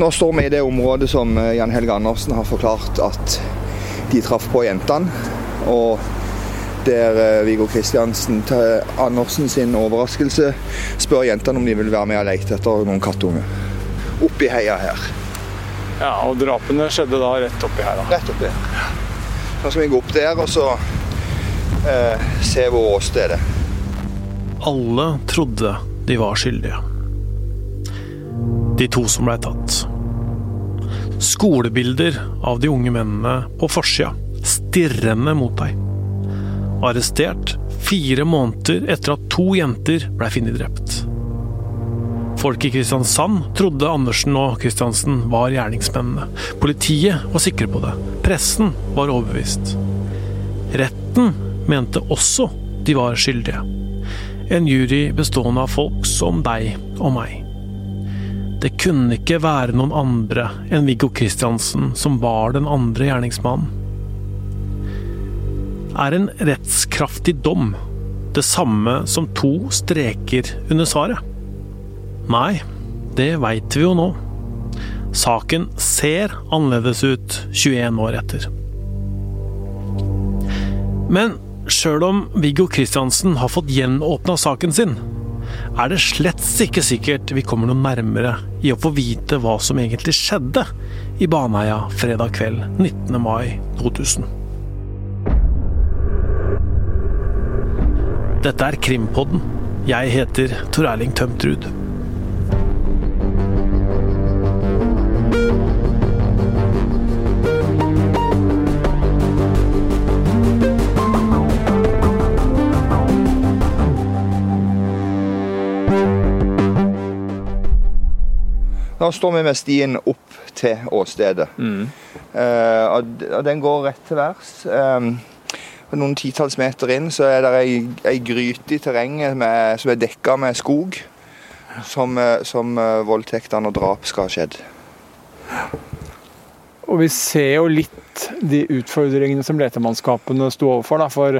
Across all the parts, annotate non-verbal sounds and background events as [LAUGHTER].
Nå står vi i det området som eh, Jan Helge Andersen har forklart at de traff på jentene. Og der eh, Viggo Kristiansen til Andersen sin overraskelse spør jentene om de vil være med og lete etter noen kattunger. Oppi heia her. Ja, og drapene skjedde da rett oppi her. da. Rett oppi her. Nå skal vi gå opp der og så eh, se hvor åstedet er. Alle trodde de var skyldige. De to som blei tatt. Skolebilder av de unge mennene på forsida, stirrende mot deg. Arrestert fire måneder etter at to jenter blei funnet drept. Folk i Kristiansand trodde Andersen og Kristiansen var gjerningsmennene. Politiet var sikre på det. Pressen var overbevist. Retten mente også de var skyldige. En jury bestående av folk som deg og meg. Det kunne ikke være noen andre enn Viggo Kristiansen som var den andre gjerningsmannen. Er en rettskraftig dom det samme som to streker under svaret? Nei, det veit vi jo nå. Saken ser annerledes ut 21 år etter. Men sjøl om Viggo Kristiansen har fått gjenåpna saken sin, er det slett ikke sikkert vi kommer noe nærmere i å få vite hva som egentlig skjedde i Baneheia fredag kveld 19. mai 2000. Dette er Krimpodden. Jeg heter Tor Erling Tømtrud. Nå står vi med stien opp til åstedet. Eh, og og den går rett til værs. Eh, noen titalls meter inn så er det ei, ei gryte i terrenget med, som er dekka med skog. Som, eh, som uh, voldtektene og drap skal ha skjedd. Og vi ser jo litt de utfordringene som letemannskapene sto overfor. Da, for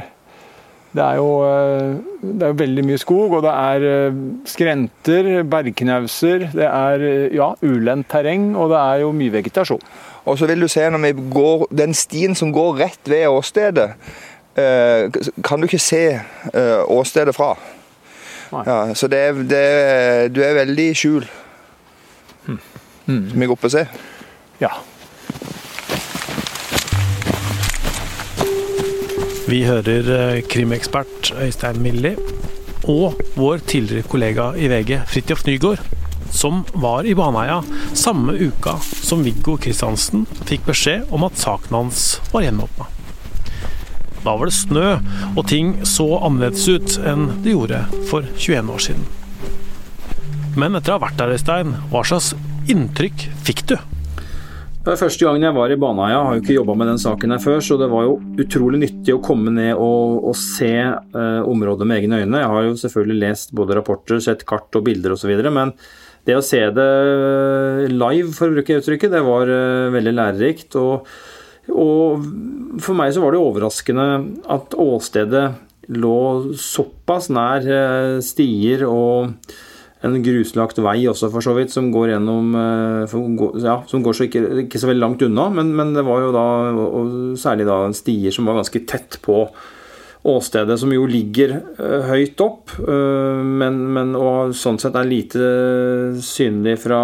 det er, jo, eh, det er jo veldig mye skog, og det er eh, skrenter, bergknauser, det er eh, ja, ulendt terreng, og det er jo mye vegetasjon. Og så vil du se når vi går, Den stien som går rett ved åstedet, kan du ikke se åstedet fra. Nei. Ja, så det, er- det, du er veldig i skjul. Skal vi går opp og ser. Ja. Vi hører eh, krimekspert Øystein Milli og vår tidligere kollega i VG, Fridtjof Nygaard, som var i Baneheia samme uka som Viggo Kristiansen fikk beskjed om at saken hans var gjenåpna. Da var det snø, og ting så annerledes ut enn det gjorde for 21 år siden. Men etter å ha vært der, Øystein, hva slags inntrykk fikk du? Det var første gangen jeg var i Baneheia, har jo ikke jobba med den saken her før, så det var jo utrolig nyttig å komme ned og, og se eh, området med egne øyne. Jeg har jo selvfølgelig lest både rapporter, sett kart og bilder osv., men det å se det live, for å bruke uttrykket, det var eh, veldig lærerikt. Og, og for meg så var det overraskende at åstedet lå såpass nær eh, stier og en gruslagt vei også, for så vidt, som går gjennom eh, ja, som går så ikke, ikke så veldig langt unna, men, men det var jo da særlig da stier som var ganske tett på åstedet, som jo ligger eh, høyt opp, eh, men, men og sånn sett er lite synlig fra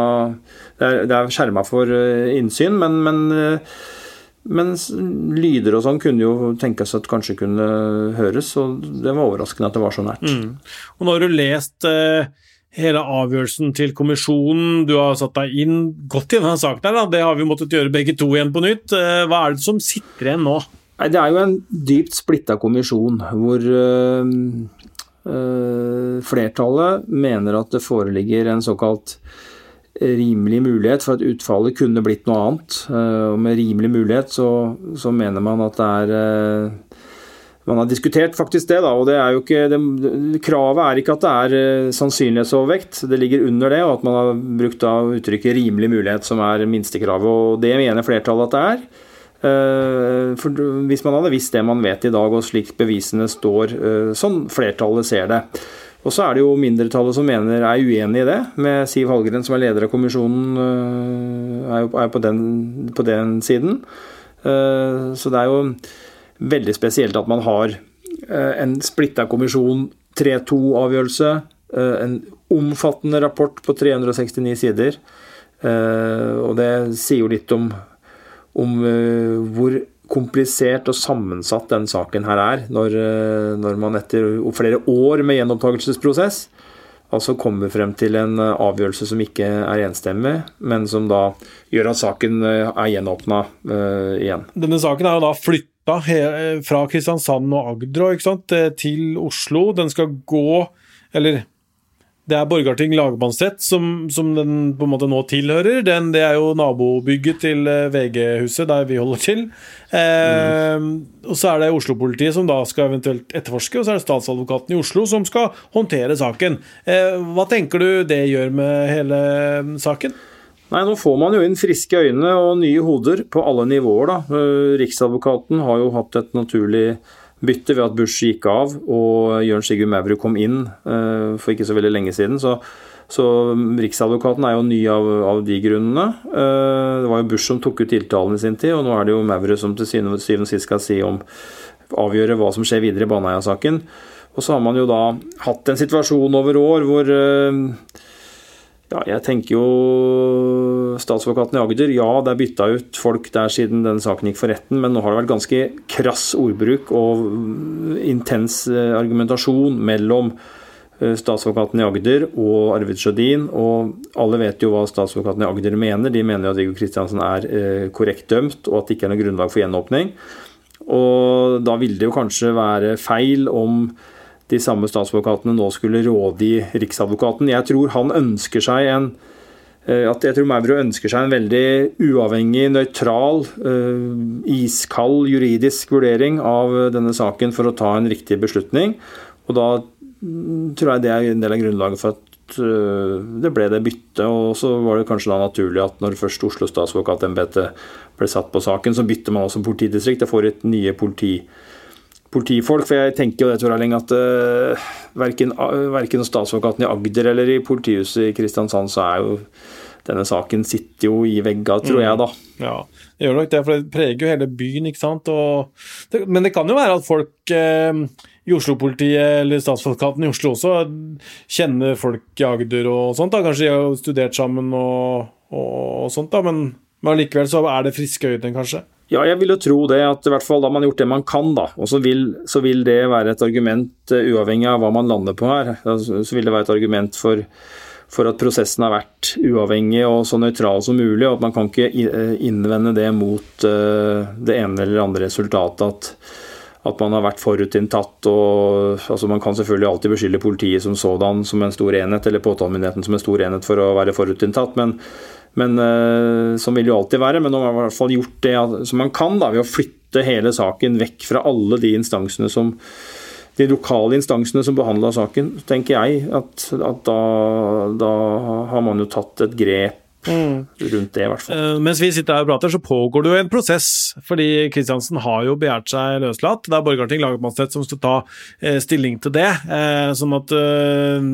Det er, det er skjerma for innsyn, men, men mens lyder og sånn kunne jo tenkes at kanskje kunne høres, og det var overraskende at det var så nært. Og nå har du lest eh, hele avgjørelsen til kommisjonen, du har satt deg inn godt i denne saken, her, da. det har vi måttet gjøre begge to igjen på nytt. Eh, hva er det som sitter igjen nå? Det er jo en dypt splitta kommisjon, hvor øh, øh, flertallet mener at det foreligger en såkalt rimelig mulighet for at utfallet kunne blitt noe annet. Og med rimelig mulighet så, så mener man at det er man har diskutert faktisk det, da, og det er ikke, det, kravet er ikke at det er eh, sannsynlighetsovervekt, det ligger under det, og at man har brukt da uttrykket rimelig mulighet som er minstekravet, og det mener flertallet at det er. Eh, For Hvis man hadde visst det man vet i dag, og slik bevisene står, eh, sånn flertallet ser det, Og så er det jo mindretallet som mener er uenig i det, med Siv Hallgren som er leder av kommisjonen, er jo på, den, på den siden. Så det er jo veldig spesielt at man har en splitta kommisjon, 3-2-avgjørelse, en omfattende rapport på 369 sider. Og det sier jo litt om, om hvor komplisert og sammensatt den saken her er, når, eh, når man etter flere år med gjenopptakelsesprosess altså kommer frem til en eh, avgjørelse som ikke er enstemmig, men som da gjør at saken eh, er gjenåpna uh, igjen. Denne saken er jo da flytta fra Kristiansand og Agder til Oslo. Den skal gå, eller det er Borgarting lagmannsrett som, som, den på en måte nå tilhører. Den, det er jo nabobygget til eh, VG-huset, der vi holder til. Eh, mm. Og så er det Oslo-politiet som da skal eventuelt etterforske, og så er det statsadvokaten i Oslo som skal håndtere saken. Eh, hva tenker du det gjør med hele saken? Nei, Nå får man jo inn friske øyne og nye hoder på alle nivåer. da. Eh, Riksadvokaten har jo hatt et naturlig bytte ved at Bush gikk av og Jørn Sigurd Maurud kom inn uh, for ikke så veldig lenge siden. Så, så Riksadvokaten er jo ny av, av de grunnene. Uh, det var jo Bush som tok ut tiltalen i sin tid, og nå er det jo Maurud som til syvende og sist skal si om avgjøre hva som skjer videre i Baneheia-saken. Og så har man jo da hatt en situasjon over år hvor ja, jeg tenker jo statsadvokaten i Agder. Ja, det er bytta ut folk der siden den saken gikk for retten, men nå har det vært ganske krass ordbruk og intens eh, argumentasjon mellom eh, statsadvokaten i Agder og Arvid Sjødin. Og alle vet jo hva statsadvokaten i Agder mener. De mener jo at Viggo Kristiansen er eh, korrekt dømt, og at det ikke er noe grunnlag for gjenåpning. Og da vil det jo kanskje være feil om de samme statsadvokatene nå skulle rådgi Riksadvokaten. Jeg tror han ønsker seg en eh, at jeg tror Mauro ønsker seg en veldig uavhengig, nøytral, uh, iskald juridisk vurdering av denne saken for å ta en riktig beslutning. Og da mm, tror jeg det er en del av grunnlaget for at det ble det byttet. Og så var det kanskje da naturlig at når først Oslo statsadvokatembete ble satt på saken, så bytter man også politidistrikt Det får et nye politi politifolk. For jeg tenker jo det, Tor Erling, at uh, verken, uh, verken statsadvokaten i Agder eller i politihuset i Kristiansand, så er jo denne saken sitter jo i vegga, tror jeg, da. Mm. Ja, det gjør nok det, for det preger jo hele byen, ikke sant. Det, men det kan jo være at folk eh, i Oslo-politiet eller statsadvokaten i Oslo også kjenner folk i Agder og sånt. da, Kanskje de har studert sammen og, og, og sånt, da, men, men allikevel så er det friske øyne, kanskje. Ja, jeg vil jo tro det, at i hvert fall da man har gjort det man kan, da. Og så vil, så vil det være et argument, uh, uavhengig av hva man lander på her, så vil det være et argument for, for, at prosessen har vært uavhengig og så nøytral som mulig, og at man kan ikke eh, innvende det mot uh, det ene eller andre resultatet. at at man har vært forutinntatt. og altså Man kan selvfølgelig alltid beskylde politiet som sådan som en stor enhet, eller påtalemyndigheten som en stor enhet for å være forutinntatt, men, men uh, Som vil jo alltid være. Men nå har man i hvert fall gjort det som man kan da, ved å flytte hele saken vekk fra alle de instansene som de lokale instansene som behandla saken, tenker jeg at, at da, da, har man jo tatt et grep. Rundt det, i hvert fall. Uh, mens vi sitter her og prater, så pågår det jo en prosess. Fordi Kristiansen har jo begjært seg løslatt. Det er Borgarting lagmannsrett som skal ta uh, stilling til det. Uh, sånn at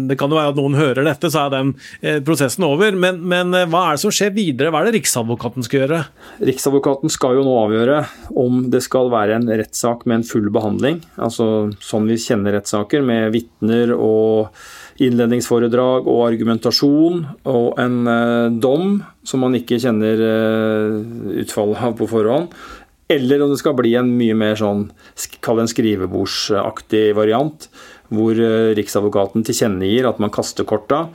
Det kan jo være at noen hører dette, så er den prosessen over. Men, men hva er det som skjer videre? Hva er det Riksadvokaten skal gjøre? Riksadvokaten skal jo nå avgjøre om det skal være en rettssak med en full behandling. Altså sånn vi kjenner rettssaker, med vitner og innledningsforedrag og argumentasjon og en eh, dom som man ikke kjenner eh, utfallet av på forhånd. Eller om det skal bli en mye mer sånn, kall det en skrivebordsaktig variant, hvor eh, Riksadvokaten tilkjennegir at man kaster korta,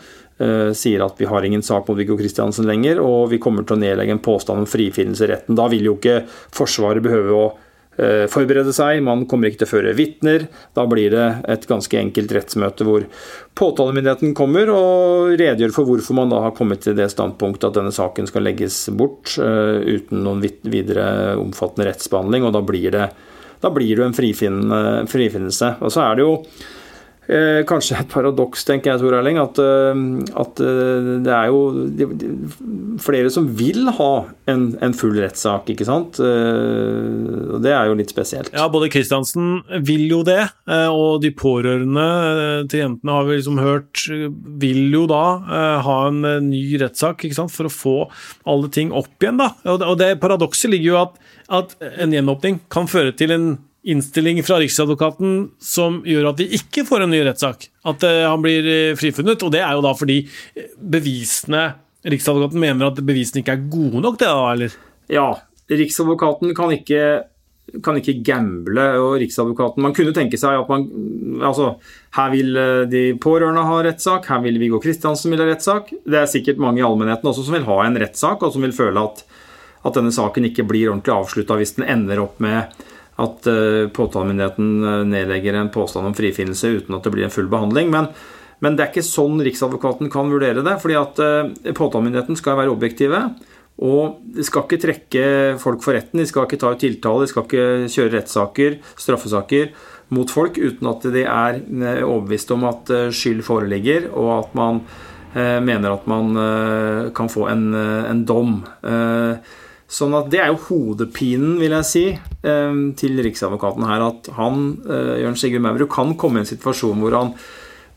sier at vi har ingen sak mot Viggo Kristiansen lenger, og vi kommer til å nedlegge en påstand om frifinnelse i retten. Da vil jo ikke Forsvaret behøve å forberede seg, man kommer ikke til å føre vitner. Da blir det et ganske enkelt rettsmøte hvor påtalemyndigheten kommer og redegjør for hvorfor man da har kommet til det standpunktet at denne saken skal legges bort uh, uten noen videre omfattende rettsbehandling, og da blir det, da blir det en frifinnelse. Og så er det jo Eh, kanskje et paradoks, tenker jeg, Tor Erling, at, eh, at eh, det er jo flere som vil ha en, en full rettssak, ikke sant? Eh, og det er jo litt spesielt. Ja, både Kristiansen vil jo det, og de pårørende til jentene har vi liksom hørt vil jo da ha en ny rettssak ikke sant? for å få alle ting opp igjen. da. Og det, og det paradokset ligger jo at, at en gjenåpning kan føre til en innstilling fra Riksadvokaten som gjør at de ikke får en ny rettssak. At uh, han blir uh, frifunnet. Og det er jo da fordi bevisene Riksadvokaten mener at bevisene ikke er gode nok, det da, eller? Ja. Riksadvokaten kan ikke, kan ikke gamble, og Riksadvokaten Man kunne tenke seg at man Altså, her vil eh, de pårørende ha rettssak, her vil Viggo Kristiansen vil ha rettssak. Det er sikkert mange i allmennheten også som vil ha en rettssak, og som vil føle at, at denne saken ikke blir ordentlig avslutta hvis den ender opp med at uh, påtalemyndigheten eh, nedlegger en påstand om frifinnelse uten at det blir en full behandling. Men, men det er ikke sånn Riksadvokaten kan vurdere det. fordi at uh, Påtalemyndigheten skal være objektive. Og de skal ikke trekke folk for retten, de skal ikke ta ut tiltale, de skal ikke kjøre rettssaker, straffesaker mot folk uten at de er overbevist om at skyld foreligger, og at man mener at man kan få en, en dom. Sånn at Det er jo hodepinen, vil jeg si, eh, til Riksadvokaten her. At han, eh, Jørn Sigurd Maurud, kan komme i en situasjon hvor han,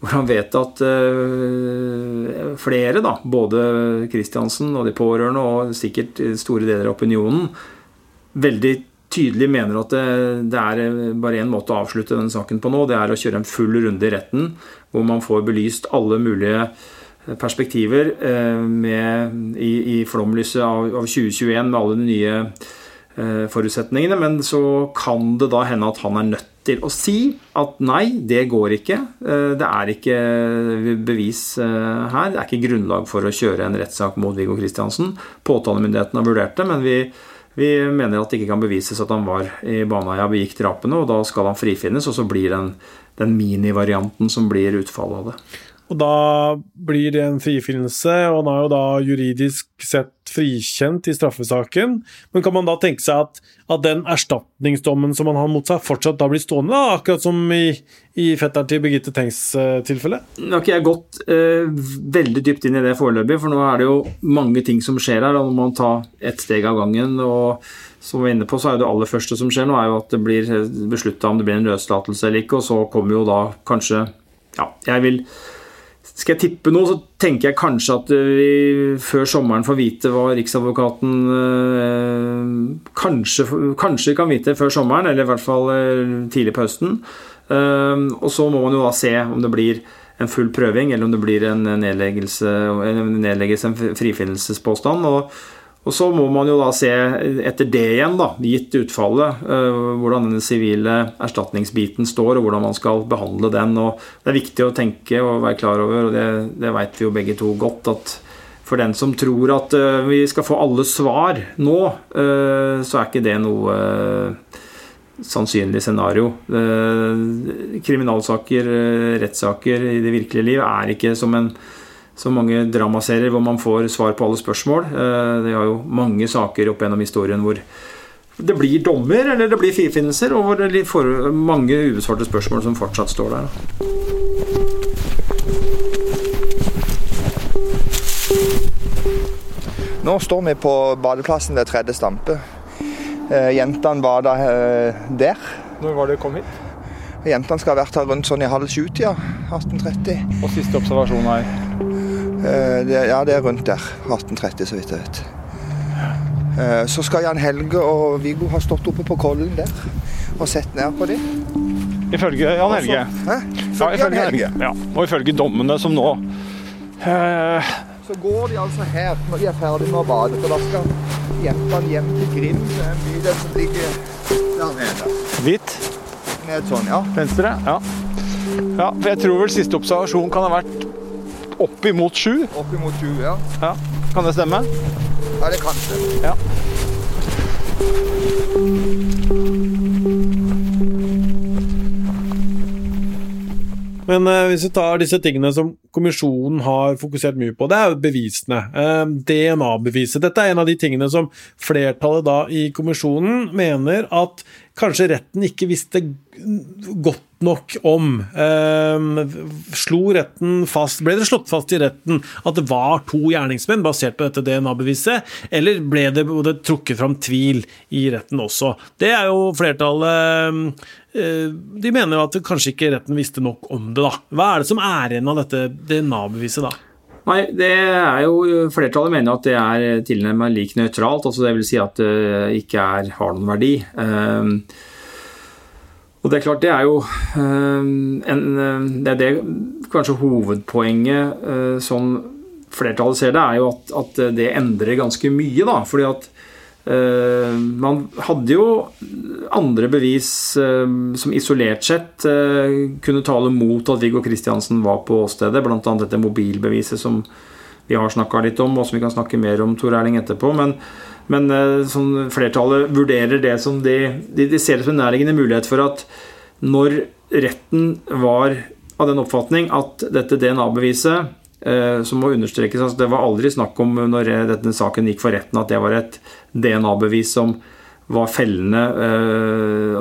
hvor han vet at eh, flere, da, både Kristiansen og de pårørende, og sikkert store deler av opinionen, veldig tydelig mener at det, det er bare én måte å avslutte denne saken på nå. Det er å kjøre en full runde i retten, hvor man får belyst alle mulige perspektiver eh, med, i, i flomlyset av, av, 2021 med alle de nye eh, forutsetningene. Men så kan det da hende at han er nødt til å si at nei, det går ikke. Eh, det er ikke bevis her. Det er ikke grunnlag for å kjøre en rettssak mot Viggo Kristiansen. Påtalemyndigheten har vurdert det, men vi, vi mener at det ikke kan bevises at han var i Baneheia og begikk drapene, og da skal han frifinnes, og så blir den, den minivarianten som blir utfallet av det. Og da blir det en frifinnelse, og han er jo da juridisk sett frikjent i straffesaken. Men kan man da tenke seg at, at den erstatningsdommen som han har mot seg, fortsatt da blir stående, da? akkurat som i, i fetteren til Birgitte Tengs uh, tilfelle? Nå har ikke jeg gått uh, veldig dypt inn i det foreløpig, for nå er det jo mange ting som skjer her. og man må ta ett steg av gangen. og som vi var inne på, så er det aller første som skjer nå, er jo at det blir beslutta om det blir en løslatelse eller ikke, og så kommer jo da kanskje Ja, jeg vil skal jeg tippe noe, så tenker jeg kanskje at vi før sommeren får vite hva Riksadvokaten øh, kanskje, kanskje, kan vite før sommeren, eller i hvert fall øh, tidlig på høsten. Og så må man jo da se om det blir en full prøving, eller om det blir en nedleggelse, en, nedleggelse, en frifinnelsespåstand. og og Så må man jo da se etter det igjen, da, gitt utfallet, eh, hvordan denne sivile erstatningsbiten står, og hvordan man skal behandle den. og Det er viktig å tenke og være klar over, og det, det vet vi jo begge to godt, at for den som tror at eh, vi skal få alle svar nå, eh, så er ikke det noe sannsynlig scenario. Kriminalsaker, rettssaker i det virkelige liv er ikke som en så mange dramaserier hvor man får svar på alle spørsmål. Eh, det er jo mange saker opp gjennom historien hvor det blir dommer eller det blir frifinnelser, og hvor det er mange ubesvarte spørsmål som fortsatt står der. Nå står vi på badeplassen ved tredje stampe. Eh, jentene var da eh, der. Når var det kom hit? Jentene skal ha vært her rundt sånn i halv sju-tida. 1830. Og siste observasjon her? Eh, det, ja, det er rundt der. 1830, så vidt jeg vet. Eh, så skal Jan Helge og Viggo ha stått oppe på Kollen der og sett ned på dem. Ifølge Jan Helge. Hæ? Ja, ifølge Jan Helge. Ja, og ifølge dommene som nå eh... Så går de altså her når de er ferdig med å bade, for da skal jentene hjem til Grim, en bydel som ligger der nede. Hvit? Ned sånn, ja. Venstre? Ja. ja. For jeg tror vel siste observasjon kan ha vært Oppimot sju? Opp imot sju, ja. ja. Kan det stemme? Ja, det kan stemme. Ja. Men eh, hvis vi tar disse tingene som kommisjonen har fokusert mye på, det er jo bevisene. Eh, DNA-beviset. Dette er en av de tingene som flertallet da i kommisjonen mener at kanskje retten ikke visste godt nok om. Eh, slo retten fast, Ble det slått fast i retten at det var to gjerningsmenn basert på dette DNA-beviset, eller ble det, det trukket fram tvil i retten også? Det er jo flertallet eh, De mener at kanskje ikke retten visste nok om det. da. Hva er det som er igjen av dette DNA-beviset da? Nei, det er jo Flertallet mener at det er tilnærmet lik nøytralt. altså Dvs. Si at det ikke er, har noen verdi. Um, og Det er klart, det er jo um, en, det er det kanskje hovedpoenget uh, som flertallet ser det, er jo at, at det endrer ganske mye. da, fordi at man hadde jo andre bevis uh, som isolert sett uh, kunne tale mot at Viggo Kristiansen var på åstedet, bl.a. dette mobilbeviset som vi har snakka litt om, og som vi kan snakke mer om Tor Erling etterpå. Men, men sånn flertallet vurderer det som de, de, de ser det som en nærliggende mulighet for at når retten var av den oppfatning at dette DNA-beviset Eh, som må understrekes altså Det var aldri snakk om når denne saken gikk for retten, at det var et DNA-bevis som var fellende eh,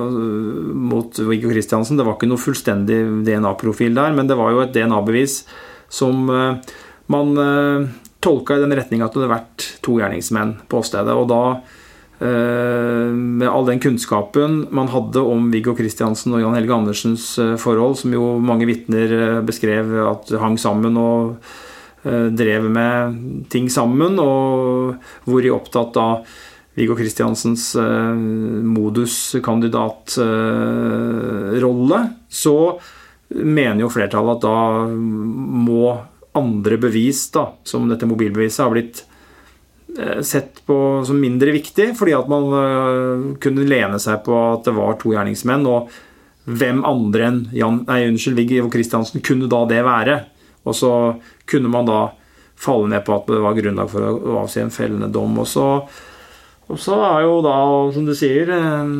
mot Viggo Kristiansen. Det var ikke noe fullstendig DNA-profil der, men det var jo et DNA-bevis som eh, man eh, tolka i den retning at det hadde vært to gjerningsmenn på åstedet. Og da Eh, med all den kunnskapen man hadde om Viggo Kristiansen og Jan Helge Andersens eh, forhold, som jo mange vitner eh, beskrev at hang sammen og drev med ting sammen, og hvor i opptatt av Viggo Kristiansens moduskandidatrolle, så mener jo flertallet at da må andre bevis, da, som dette mobilbeviset, har blitt Eh, sett på som mindre viktig, fordi at man eh, kunne lene seg på at det var to gjerningsmenn. Og hvem andre enn Jan, nei, unnskyld, Viggo Kristiansen kunne da det være? Og så kunne man da falle ned på at det var grunnlag for å avsi en fellende dom. Og så, og så er jo da, som du sier, eh,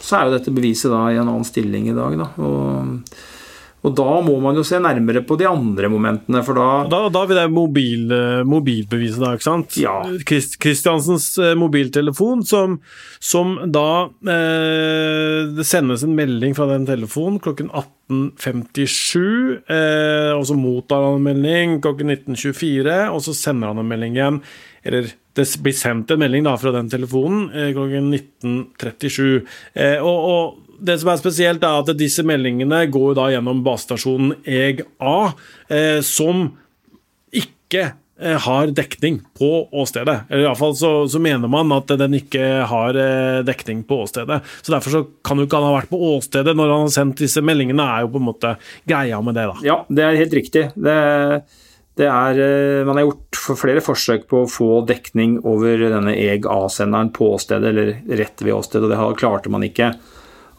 så er jo dette beviset da i en annen stilling i dag. da, og og da må man jo se nærmere på de andre momentene, for da Da, da vil det mobil, eh, mobilbeviset, da, ikke sant? Ja. Kristiansens Christ, mobiltelefon, som, som da eh, Det sendes en melding fra den telefonen klokken 18.57, eh, og så mottar han en melding klokken 19.24, og så sender han en melding igjen. Eller det blir sendt en melding da fra den telefonen eh, klokken 19.37. Eh, og, og det som er spesielt, er at disse meldingene går da gjennom basestasjonen EG-A, eh, som ikke eh, har dekning på åstedet. Eller Iallfall så, så mener man at den ikke har eh, dekning på åstedet. Så Derfor så kan jo ikke han ha vært på åstedet når han har sendt disse meldingene, er jo på en måte greia med det. da. Ja, det er helt riktig. Det, det er, eh, man har gjort flere forsøk på å få dekning over denne EG-A-senderen på åstedet, eller rett ved åstedet, og det klarte man ikke.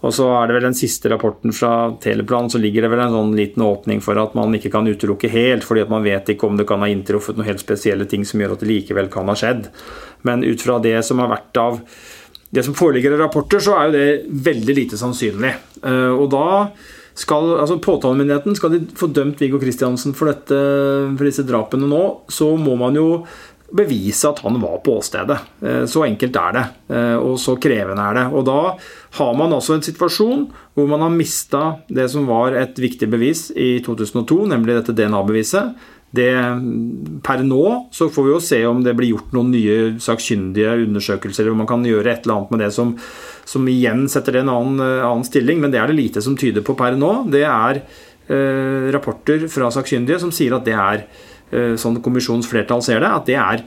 Og så er det vel den siste rapporten fra Teleplan, så ligger det vel en sånn liten åpning for at man ikke kan utelukke helt, fordi at man vet ikke om det kan ha inntruffet noen helt spesielle ting som gjør at det likevel kan ha skjedd. Men ut fra det som har vært av det som foreligger av rapporter, så er jo det veldig lite sannsynlig. Eh, og da skal altså Påtalemyndigheten skal de få dømt Viggo Kristiansen for, for disse drapene nå, så må man jo bevise at han var på åstedet. Eh, så enkelt er det, eh, og så krevende er det. Og da har man altså en situasjon hvor man har mista det som var et viktig bevis i 2002, nemlig dette DNA-beviset. Det, per nå så får vi jo se om det blir gjort noen nye sakkyndige undersøkelser, eller om man kan gjøre et eller annet med det som, som igjen setter det i en annen, eh, annen, stilling, men det er det lite som tyder på per nå. Det er eh, rapporter fra sakkyndige som sier at det er sånn kommisjonens flertall ser det, at det er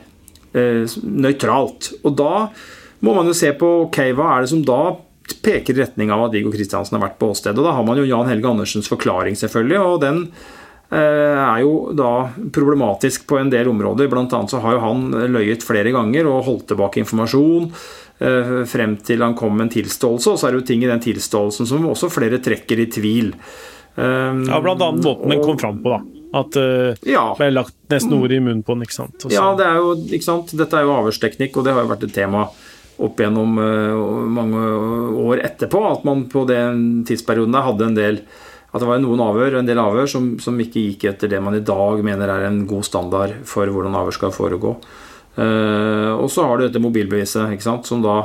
eh, nøytralt. Og da må man jo se på ok, hva er det som da peker i retning av at Viggo Kristiansen har vært på åstedet. Og da har man jo Jan Helge Andersens forklaring, selvfølgelig. og den eh, er jo da problematisk på en del områder. Blant annet så har jo han løyet flere ganger og holdt tilbake informasjon frem til han kom med en tilståelse. Og så er det jo ting i den tilståelsen som også flere trekker i tvil. Ja, blant annet måten den kom fram på, da. At uh, ja. ble lagt nesten ord i munnen på den. ikke sant? Også. Ja, det er jo, ikke sant? dette er jo avhørsteknikk, og det har jo vært et tema opp gjennom uh, mange år etterpå. At man på den tidsperioden der hadde en del at det var noen avhør, en del avhør som, som, ikke gikk etter det man i dag mener er en god standard for hvordan avhør skal foregå. Uh, og så har du dette mobilbeviset, ikke sant, som da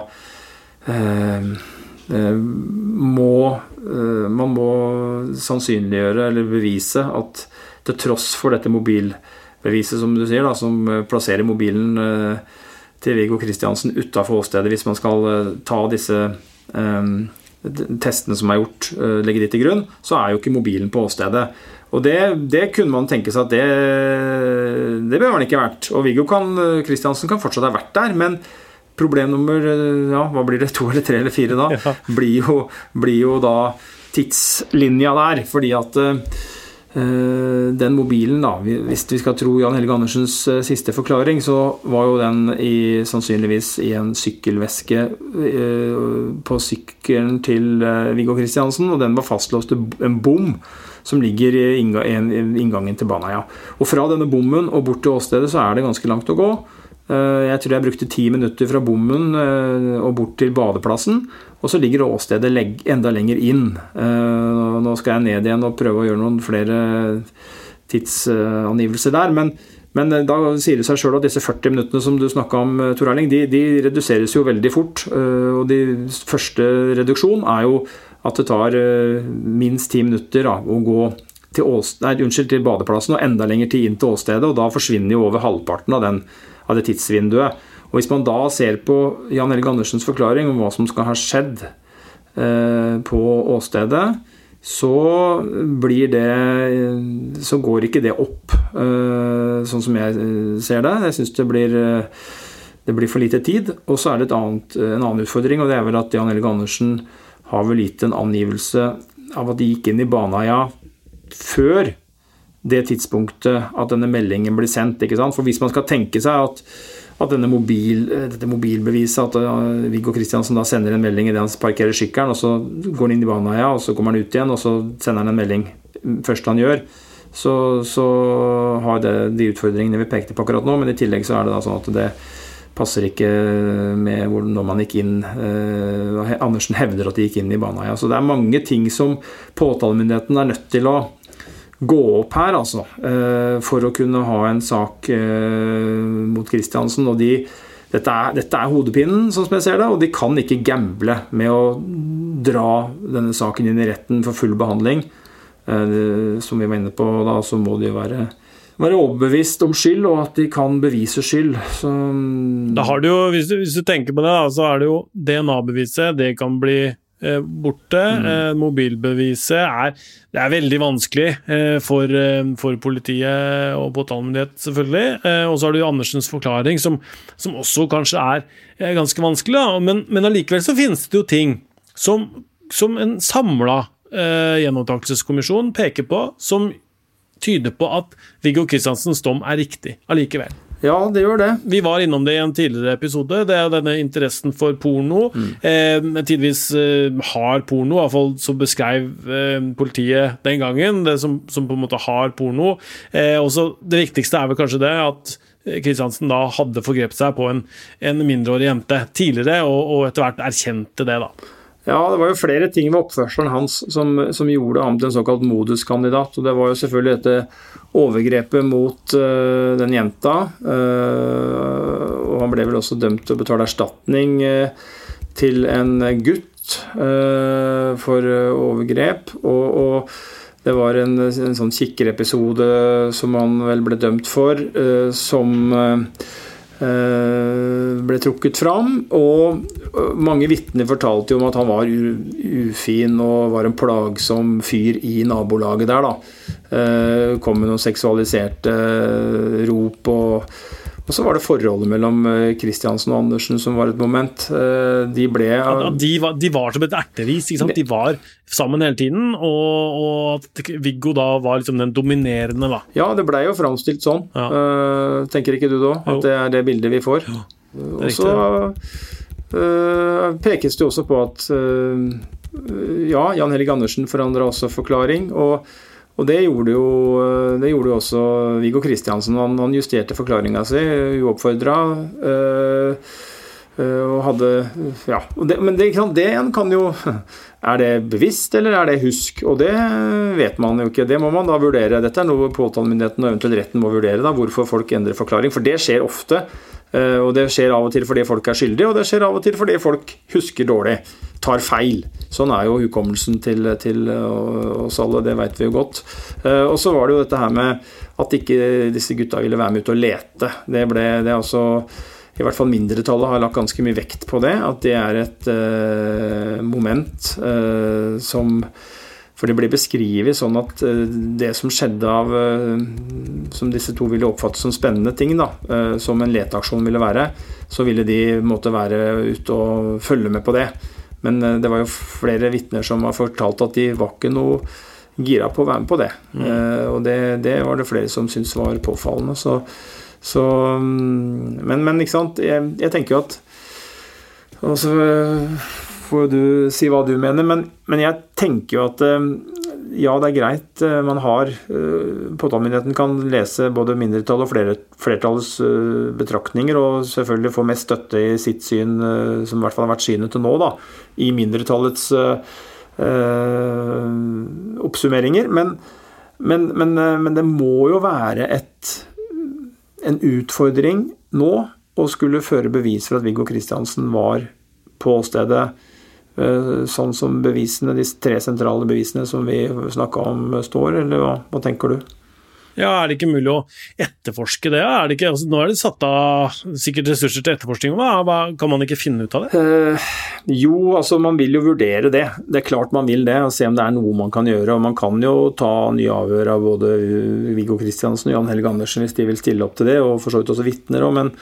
må Man må sannsynliggjøre eller bevise at til tross for dette mobilbeviset, som du sier, da, som plasserer mobilen til Viggo Kristiansen utafor åstedet hvis man skal ta disse testene som er gjort, legge de til grunn, så er jo ikke mobilen på åstedet. Og det, det, kunne man tenke seg at det, det behøver han ikke vært. Og Viggo Kristiansen kan fortsatt ha vært der, men problem nummer ja, hva blir det, [LAUGHS] to eller tre eller fire da, ja. blir, jo, blir, jo, da tidslinja der. Fordi at den mobilen, da, hvis vi skal tro Jan Helge Andersens uh, siste forklaring, så var jo den i, sannsynligvis i en sykkelveske uh, på sykkelen til Viggo Kristiansen, og den var fastlåst til en bom som ligger i inngangen til Baneheia. Og fra denne bommen og bort til åstedet så er det ganske langt å gå. Eh, jeg tror jeg brukte ti minutter fra bommen eh, og bort til badeplassen. Og så ligger åstedet enda lenger inn. Eh, nå skal jeg ned igjen og prøve å gjøre noen flere tidsangivelser der. Men, men da sier det seg sjøl at disse 40 minuttene som du snakka om, Tor Erling, de, de, reduseres jo veldig fort. Og de første reduksjon er jo at det tar minst ti minutter da, å gå til, åsted, nei, unnskyld, til badeplassen og enda lenger tid inn til åstedet. og Da forsvinner jo over halvparten av, den, av det tidsvinduet. Og Hvis man da ser på Jan Helge Andersens forklaring om hva som skal ha skjedd uh, på åstedet, så blir det Så går ikke det opp, uh, sånn som jeg ser det. Jeg syns det blir det blir for lite tid. Og så er det annet, en annen utfordring, og det er vel at Jan Helge Andersen har vel gitt en angivelse av at de gikk inn i Baneheia før det tidspunktet at denne meldingen blir sendt. ikke sant? For hvis man skal tenke seg at, at denne mobil, dette mobilbeviset, at uh, Viggo Kristiansen da sender en melding idet han parkerer sykkelen, og så går han inn i Baneheia, og så kommer han ut igjen, og så sender han en melding først han gjør, så, så har det de utfordringene vi pekte på akkurat nå. Men i tillegg så er det da sånn at det passer ikke med når man gikk inn eh, Andersen hevder at de gikk inn i Baneheia. Så det er mange ting som påtalemyndigheten er nødt til å gå opp her, altså. Eh, for å kunne ha en sak eh, mot Kristiansen. Og de, dette, er, dette er hodepinen, sånn som jeg ser det, og de kan ikke gamble med å dra denne saken inn i retten for full behandling. Eh, som vi var inne på da, så må de være være overbevist om skyld, og at de kan bevise skyld. Så da har du jo, hvis du, hvis du tenker på det, da, så er det jo DNA-beviset. Det kan bli borte. Mm. Eh, mobilbeviset er, det er veldig vanskelig eh, for, eh, for, politiet og påtalemyndighet, selvfølgelig. Eh, og så har du Andersens forklaring, som, som også kanskje er eh, ganske vanskelig. Da. Men, men allikevel så finnes det jo ting som, som en samla eh, gjenopptakelseskommisjon peker på, som tyder på at Viggo Kristiansens dom er riktig allikevel. Ja, det gjør det. Vi var innom det i en tidligere episode. Det er denne interessen for porno. Mm. Eh, tidvis eh, har porno, iallfall så beskrev eh, politiet den gangen, det som, som, på en måte har porno. Eh, også Det viktigste er vel kanskje det at Kristiansen da hadde forgrepet seg på en, en mindreårig jente tidligere, og, og etter hvert erkjente det, da. Ja, det var jo flere ting ved oppførselen hans som, som gjorde ham til en såkalt moduskandidat. Og det var jo selvfølgelig dette overgrepet mot uh, den jenta. Uh, og han ble vel også dømt til å betale erstatning uh, til en gutt for overgrep. Og, og, det var en, en sånn kikkerepisode som han vel ble dømt for, som ble trukket fram. Og eh, mange vitner fortalte jo om at han var ufin og var en plagsom fyr i nabolaget der. da. Eh, kom med noen seksualiserte rop og og så var det forholdet mellom Kristiansen og Andersen som var et moment. De ble ja, de, var, de, var, som et erteris. De var sammen hele tiden, og, og, Viggo da var liksom den dominerende, da. Ja, det blei jo framstilt sånn. Ja. Uh, tenker ikke du da? At det er det bildet vi får? Ja, og så uh, pekes det jo også på at ja, Jan Helge Andersen forandra også forklaring. og og det gjorde jo, det gjorde jo også Viggo Kristiansen. Han, han justerte forklaringa si uoppfordra. Øh, Eh, og hadde Ja. Det, men det, det kan jo [LAUGHS] Er det bevisst, eller er det husk? Og det vet man jo ikke. Det må man da vurdere. Dette er noe påtalemyndigheten og eventuelt retten må vurdere. da, Hvorfor folk endrer forklaring. For det skjer ofte. Eh, og det skjer av og til fordi folk er skyldige, og det skjer av og til fordi folk husker dårlig, tar feil. Sånn er jo hukommelsen til, til oss alle, det vet vi jo godt. Eh, og så var det jo dette her med at ikke disse gutta ville være med ut og lete. Det ble det altså i hvert fall mindretallet har lagt ganske mye vekt på det. At det er et uh, moment uh, som For det blir beskrevet sånn at uh, det som skjedde av Som disse to ville oppfatte som spennende ting, da, som en leteaksjon ville være, så ville de måtte være ute og følge med på det. Men det var jo flere vitner som har fortalt at de var ikke noe gira på å være med på det. Mm. og det, det, var det flere som syntes var påfallende. så så, mm, men, men, ikke sant. Jeg, jeg tenker jo at Og så eh, får du si hva du mener, men, men, jeg tenker jo at eh, ja, det er greit. Eh, man har Påtalemyndigheten kan lese både mindretall og flertallets betraktninger, og selvfølgelig få mest støtte i sitt syn, som i hvert fall har vært synet til nå, da, i mindretallets oppsummeringer. Men, men, men, det må jo være et en utfordring nå å skulle føre bevis for at Viggo Kristiansen var på stedet, eh, sånn som bevisene, de tre sentrale bevisene som vi snakka om, står, eller hva, hva tenker du? Ja, Er det ikke mulig å etterforske det? Er det ikke, altså, nå er det satt av sikkert ressurser til etterforskning. Hva, hva, kan man ikke finne ut av det? Eh, jo, altså man vil jo vurdere det. Det er klart man vil det, og se om det er noe man kan gjøre. og Man kan jo ta nye avhør av både Viggo Kristiansen og Jan Helge Andersen hvis de vil stille opp til det, og for så vidt også vitner. Men,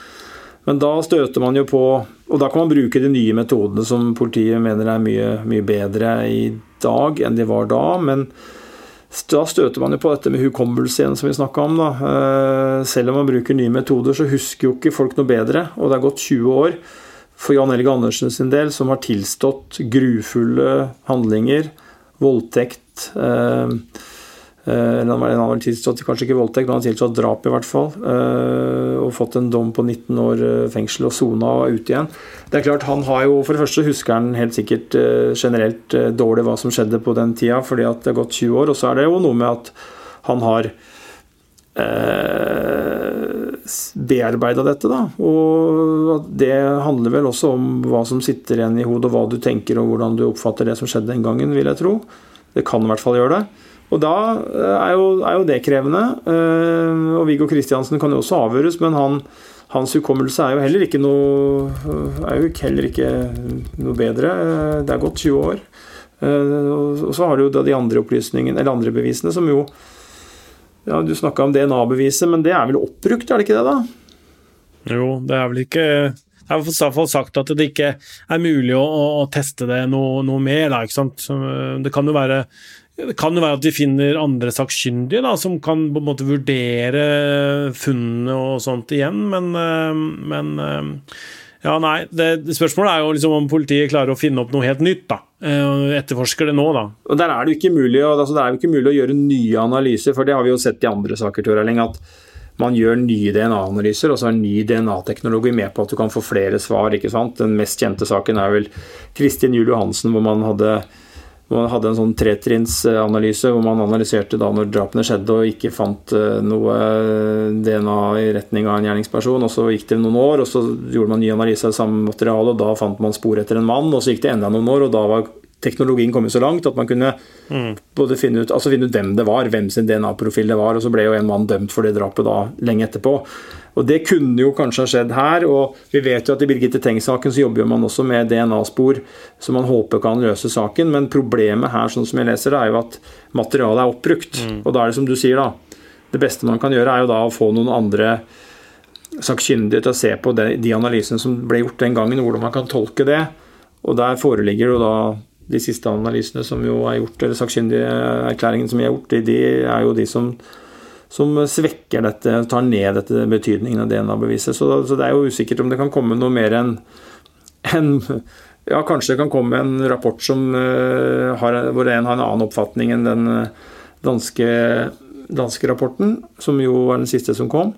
men da støter man jo på Og da kan man bruke de nye metodene som politiet mener er mye, mye bedre i dag enn de var da. men da støter man jo på dette med hukommelse igjen, som vi snakka om. Da. Eh, selv om man bruker nye metoder, så husker jo ikke folk noe bedre. Og det er gått 20 år for Jan Helge Andersen sin del, som har tilstått grufulle handlinger, voldtekt Eh, han har tilstått kanskje ikke voldtekt, men han har tilstått drap i hvert fall. Eh, og fått en dom på 19 år eh, fengsel og sona og ute igjen. Det er klart, han har jo, For det første husker han helt sikkert generelt dårlig hva som skjedde på den tida, fordi at det har gått 20 år. Og så er det jo noe med at han har bearbeida dette, da. Og det handler vel også om hva som sitter igjen i hodet, og hva du tenker og hvordan du oppfatter det som skjedde den gangen, vil jeg tro. Det kan i hvert fall gjøre det. Og da eh, er jo, er jo det krevende. Eh, og Viggo Kristiansen kan jo også avhøres, men han, hans hukommelse er jo heller ikke noe er jo heller ikke noe bedre. Eh, det er gått 20 år. Og så har du jo de andre opplysningene, eller andre bevisene, som jo ja, Du snakka om DNA-beviset, men det er vel oppbrukt, er det ikke det, da? Jo, det er vel ikke det er i hvert fall sagt at det ikke er mulig å, å teste det noe, noe mer. Da, det kan jo være det kan jo være at de finner andre sakkyndige da, som kan på en måte vurdere funnene og sånt igjen, men, eh, men eh, ja, nei, det, Spørsmålet er jo liksom om politiet klarer å finne opp noe helt nytt. da, eh, Etterforsker det nå, da. Og Der er det jo ikke mulig, altså, det er jo ikke mulig å gjøre nye analyser, for det har vi jo sett i andre saker. Tor Erling, at man gjør nye DNA-analyser, og så er ny DNA-teknologi med på at du kan få flere svar. ikke sant? Den mest kjente saken er vel Kristin Juel Johansen, hvor man hadde man hadde en sånn tretrinnsanalyse hvor man analyserte da når drapene skjedde og ikke fant eh, noe DNA i retning av en gjerningsperson. og Så gikk det noen år, og så gjorde man ny analyse av samme materiale, og da fant man spor etter en mann. og Så gikk det enda noen år, og da var teknologien kommet så langt at man kunne mm. både finne ut, altså finne ut hvem det var, hvem sin DNA-profil det var. og Så ble jo en mann dømt for det drapet da lenge etterpå. Og Det kunne jo kanskje ha skjedd her. og Vi vet jo at i Birgitte Tengs-saken så jobber man også med DNA-spor som man håper kan løse saken. Men problemet her sånn som jeg leser det, er jo at materialet er oppbrukt. Mm. Og da er det som du sier, da. Det beste man kan gjøre, er jo da å få noen andre sakkyndige til å se på de, de analysene som ble gjort den gangen, hvordan man kan tolke det. Og der foreligger jo da de siste analysene som jo er gjort, eller sakkyndige erklæringene som er gjort, de, er jo de som som svekker dette, tar ned dette betydningen av DNA-beviset. Så, så, det er jo usikkert om det kan komme noe mer enn en, Ja, kanskje det kan komme en rapport som, uh, har, hvor en har en annen oppfatning enn den uh, danske, danske, rapporten, som jo var den siste som kom.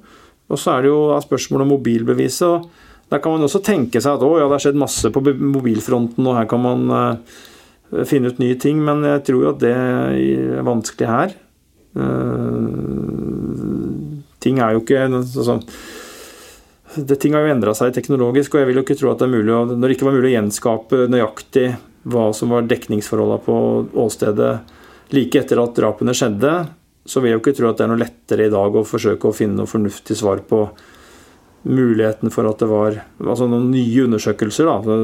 Og så er det jo spørsmålet om mobilbeviset. og Der kan man også tenke seg at å, ja, det har skjedd masse på mobilfronten, og her kan man uh, finne ut nye ting, men jeg tror jo at det er vanskelig her. Uh, ting er jo ikke sånn det, ting har jo endra seg teknologisk, og jeg vil jo ikke tro at det er mulig å, når det ikke var mulig å gjenskape nøyaktig hva som var dekningsforholdene på åstedet like etter at drapene skjedde, så vil jeg jo ikke tro at det er noe lettere i dag å forsøke å finne noe fornuftig svar på muligheten for at det var altså noen nye undersøkelser. Da.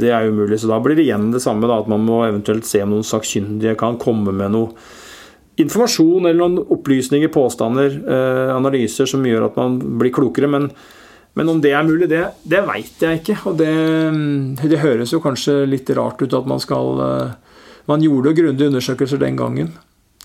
Det er umulig. Så da blir det igjen det samme, da, at man må eventuelt se om noen sakkyndige kan komme med noe informasjon eller noen opplysninger, påstander, eh, analyser som gjør at man blir klokere. Men, men om det er mulig, det, det veit jeg ikke. Og det, det, høres jo kanskje litt rart ut at man skal eh, Man gjorde grundige undersøkelser den gangen.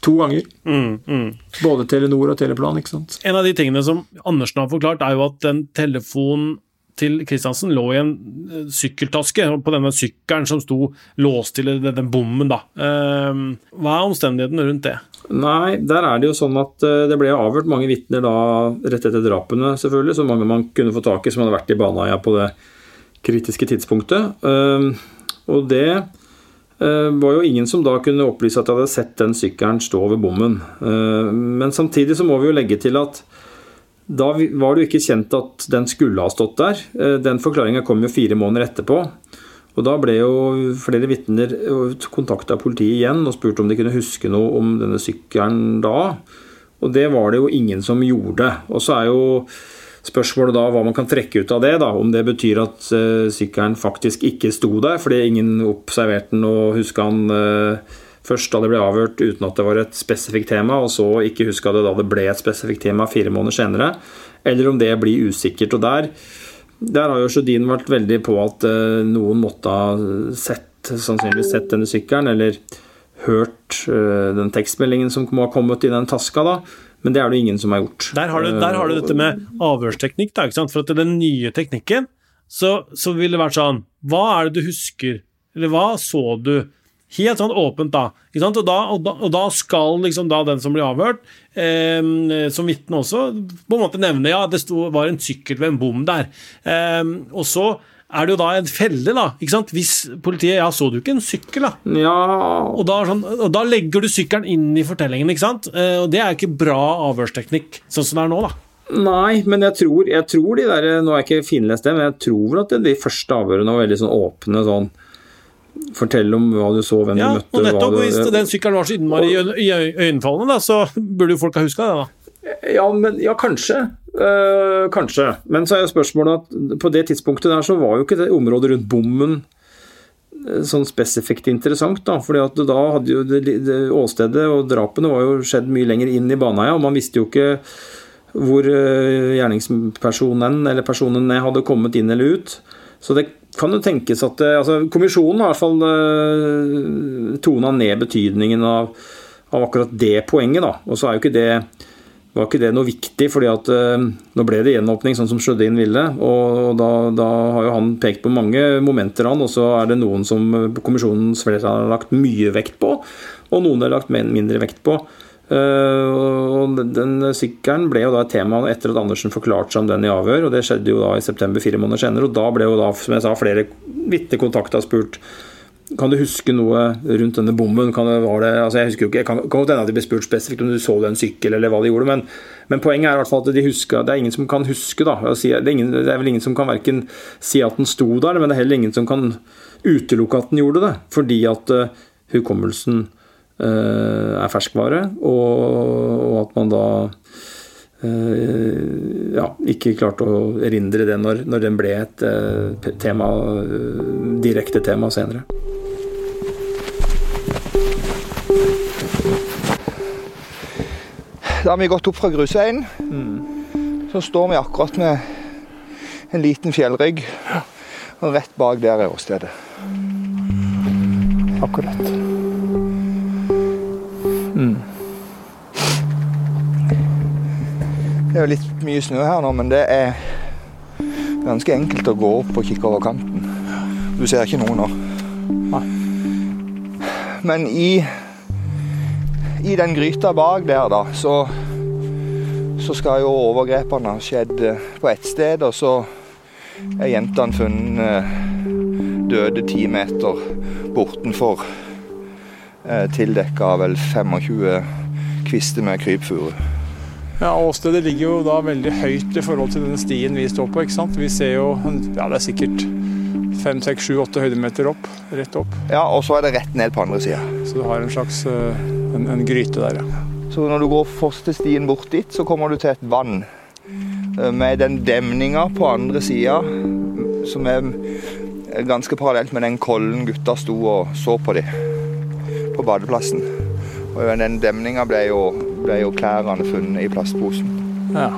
To ganger. Mm, mm. Både Telenor og Teleplan. ikke sant? En av de tingene som Andersen har forklart, er jo at den telefonen til Kristiansen lå i en eh, sykkeltaske på denne sykkelen som sto låst til den bommen. da. Ehm, hva er omstendighetene rundt det? Nei, der er det jo sånn at eh, det ble avhørt mange vitner da rett etter drapene, selvfølgelig. Så mange man kunne få tak i som hadde vært i Baneheia på det kritiske tidspunktet. Ehm, og det var jo ingen som da kunne opplyse at de hadde sett den sykkelen stå ved bommen. Ehm, men samtidig så må vi jo legge til at da var det jo ikke kjent at den skulle ha stått der. Eh, den forklaringa kom jo fire måneder etterpå. Og Da ble jo flere vitner kontakta politiet igjen og spurte om de kunne huske noe om denne sykkelen da. Og det var det jo ingen som gjorde. Og så er jo spørsmålet da hva man kan trekke ut av det. da, Om det betyr at uh, sykkelen faktisk ikke sto der fordi ingen observerte den og huska den uh, først da det ble avhørt uten at det var et spesifikt tema, og så ikke huska det da det ble et spesifikt tema fire måneder senere, eller om det blir usikkert. Og der, der har jo Sjødin vært veldig på at uh, noen måtte ha sett, sannsynligvis sett denne sykkelen, eller hørt den tekstmeldingen som må ha kommet i den taska. da, men det er det ingen som har gjort. Der har du, der har du dette med avhørsteknikk. Da? For at den nye teknikken så, så vil det være sånn Hva er det du husker? Eller hva så du? Helt sånn åpent, da. Og da, og, da, og da, skal liksom da den som blir avhørt, eh, som vitne også, på en måte nevne ja, det sto, var en sykkel ved en bom der. Eh, og så er det jo da en felle, da. ikke sant? Hvis politiet Ja, så du ikke en sykkel, da? Ja. Og da, sånn, og da legger du sykkelen inn i fortellingen, ikke sant? Eh, og det er ikke bra avhørsteknikk, sånn som det er nå, da. Nei, men jeg tror, jeg tror de der Nå har jeg ikke finlest det, men jeg tror vel at de første avhørene var veldig sånn åpne sånn Fortelle om hva du så, hvem ja, du møtte. Og nettopp, Hvis den sykkelen var så innmari iøynefallende, så burde jo folk ha huska det. da. Ja, men, ja kanskje. Uh, kanskje. Men så er jo spørsmålet at på det tidspunktet der så var jo ikke det området rundt bommen eh, sånn spesifikt interessant. da, fordi at da hadde jo det, det, Åstedet og drapene var jo skjedd mye lenger inn i Baneheia, og man visste jo ikke hvor uh, gjerningspersonen eller personene hadde kommet inn eller ut. Så det kan jo tenkes at det, altså, Kommisjonen har i hvert fall tona ned betydningen av, av, akkurat det poenget. da, Og så er jo ikke det var ikke det noe viktig, fordi at uh, nå ble det gjenåpning sånn som Sjødin ville. Og, da, da, har jo han pekt på mange momenter, han. Og så er det noen som kommisjonens flertall har lagt mye vekt på, og noen har lagt mindre vekt på. Uh, og den Sykkelen ble jo da et tema etter at Andersen forklarte seg om den i avhør. og Det skjedde jo da i september fire måneder senere. og Da ble jo da, som jeg sa, flere vitner kontakta spurt kan du huske noe rundt denne bommen. Kan det, det, altså jeg husker jo ikke, jeg kan godt hende at de ble spurt spesifikt om du så en sykkel eller hva de gjorde, men, men, poenget er i hvert fall at de husker, det er ingen som kan huske. da, det er, ingen, det er vel ingen som kan verken si at den sto der, men det er heller ingen som kan utelukke at den gjorde det. Fordi at uh, hukommelsen uh, er ferskvare, og, at man da Uh, ja, ikke klarte å erindre det når, når den ble et uh, tema, direkte tema senere. Da har vi gått opp fra grusveien. Mm. Så står vi akkurat med en liten fjellrygg. Og rett bak der er åstedet. Akkurat. Mm. Det er jo litt mye snø her nå, men det er ganske enkelt å gå opp og kikke over kanten. Du ser ikke noe nå. Nei. Men i, i den gryta bak der, da, så, så skal jo overgrepene ha skjedd på ett sted, og så er jentene funnet døde ti meter bortenfor eh, tildekka av vel 25 kvister med krypfuru. Ja, Åstedet ligger jo da veldig høyt i forhold til denne stien vi står på. ikke sant? Vi ser jo ja, det er sikkert fem, seks, sju, åtte høydemeter opp. Rett opp. Ja, Og så er det rett ned på andre sida. Så du har en slags eh, en, en gryte der, ja. Så når du går første stien bort dit, så kommer du til et vann. eh, Med den demninga på andre sida, som er ganske parallelt med den kollen gutta sto og så på de på badeplassen. Og den demninga ble jo, ble jo klærne funnet i plastposen. ja.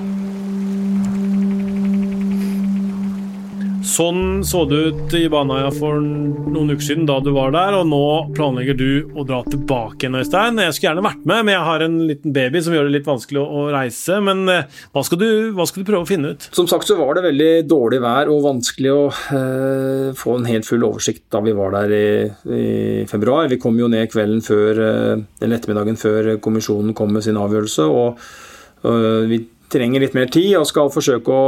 Sånn så det ut i Baneheia for noen uker siden da du var der, og nå planlegger du å dra tilbake igjen, Øystein. Jeg skulle gjerne vært med, men jeg har en liten baby som gjør det litt vanskelig å, reise. Men eh, hva skal, du, hva skal, du, prøve å finne ut? Som sagt så var det veldig dårlig vær og vanskelig å eh, få en helt full oversikt da vi var der i, i februar. Vi kom jo ned kvelden før, eh, eller ettermiddagen før kommisjonen kom med sin avgjørelse. og eh, vi trenger litt mer tid og skal forsøke å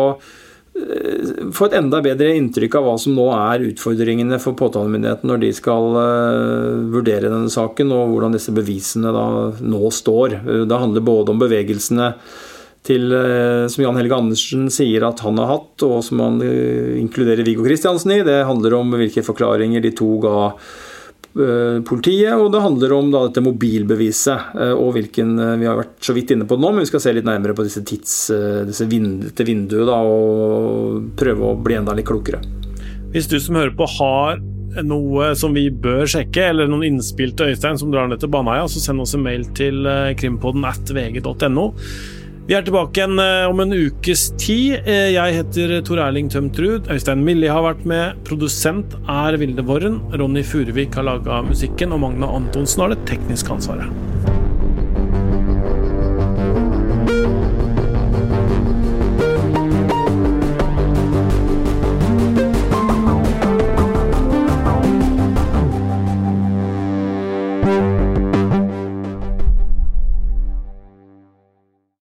få et enda bedre inntrykk av hva som nå er utfordringene for påtalemyndigheten når de skal uh, vurdere denne saken, og hvordan disse bevisene da nå står. Uh, det handler både om bevegelsene til, som Jan Helge Andersen sier at han har hatt, og som han inkluderer Viggo Kristiansen i. Det handler om hvilke forklaringer de to ga politiet, og det handler om da, dette mobilbeviset. og hvilken, Vi har vært så vidt inne på det nå, men vi skal se litt nærmere på disse tids, disse vind, dette vinduet da, og prøve å bli enda litt klokere. Hvis du som hører på har noe som vi bør sjekke, eller noen innspill til Øystein som drar ned til Baneheia, så send oss en mail til krimpodden at vg.no. Vi er tilbake igjen om en ukes tid. Jeg heter Tor Erling Tømtrud. Øystein Millie har vært med. Produsent er Vilde Worren. Ronny Furuvik har laga musikken, og Magna Antonsen har det tekniske ansvaret.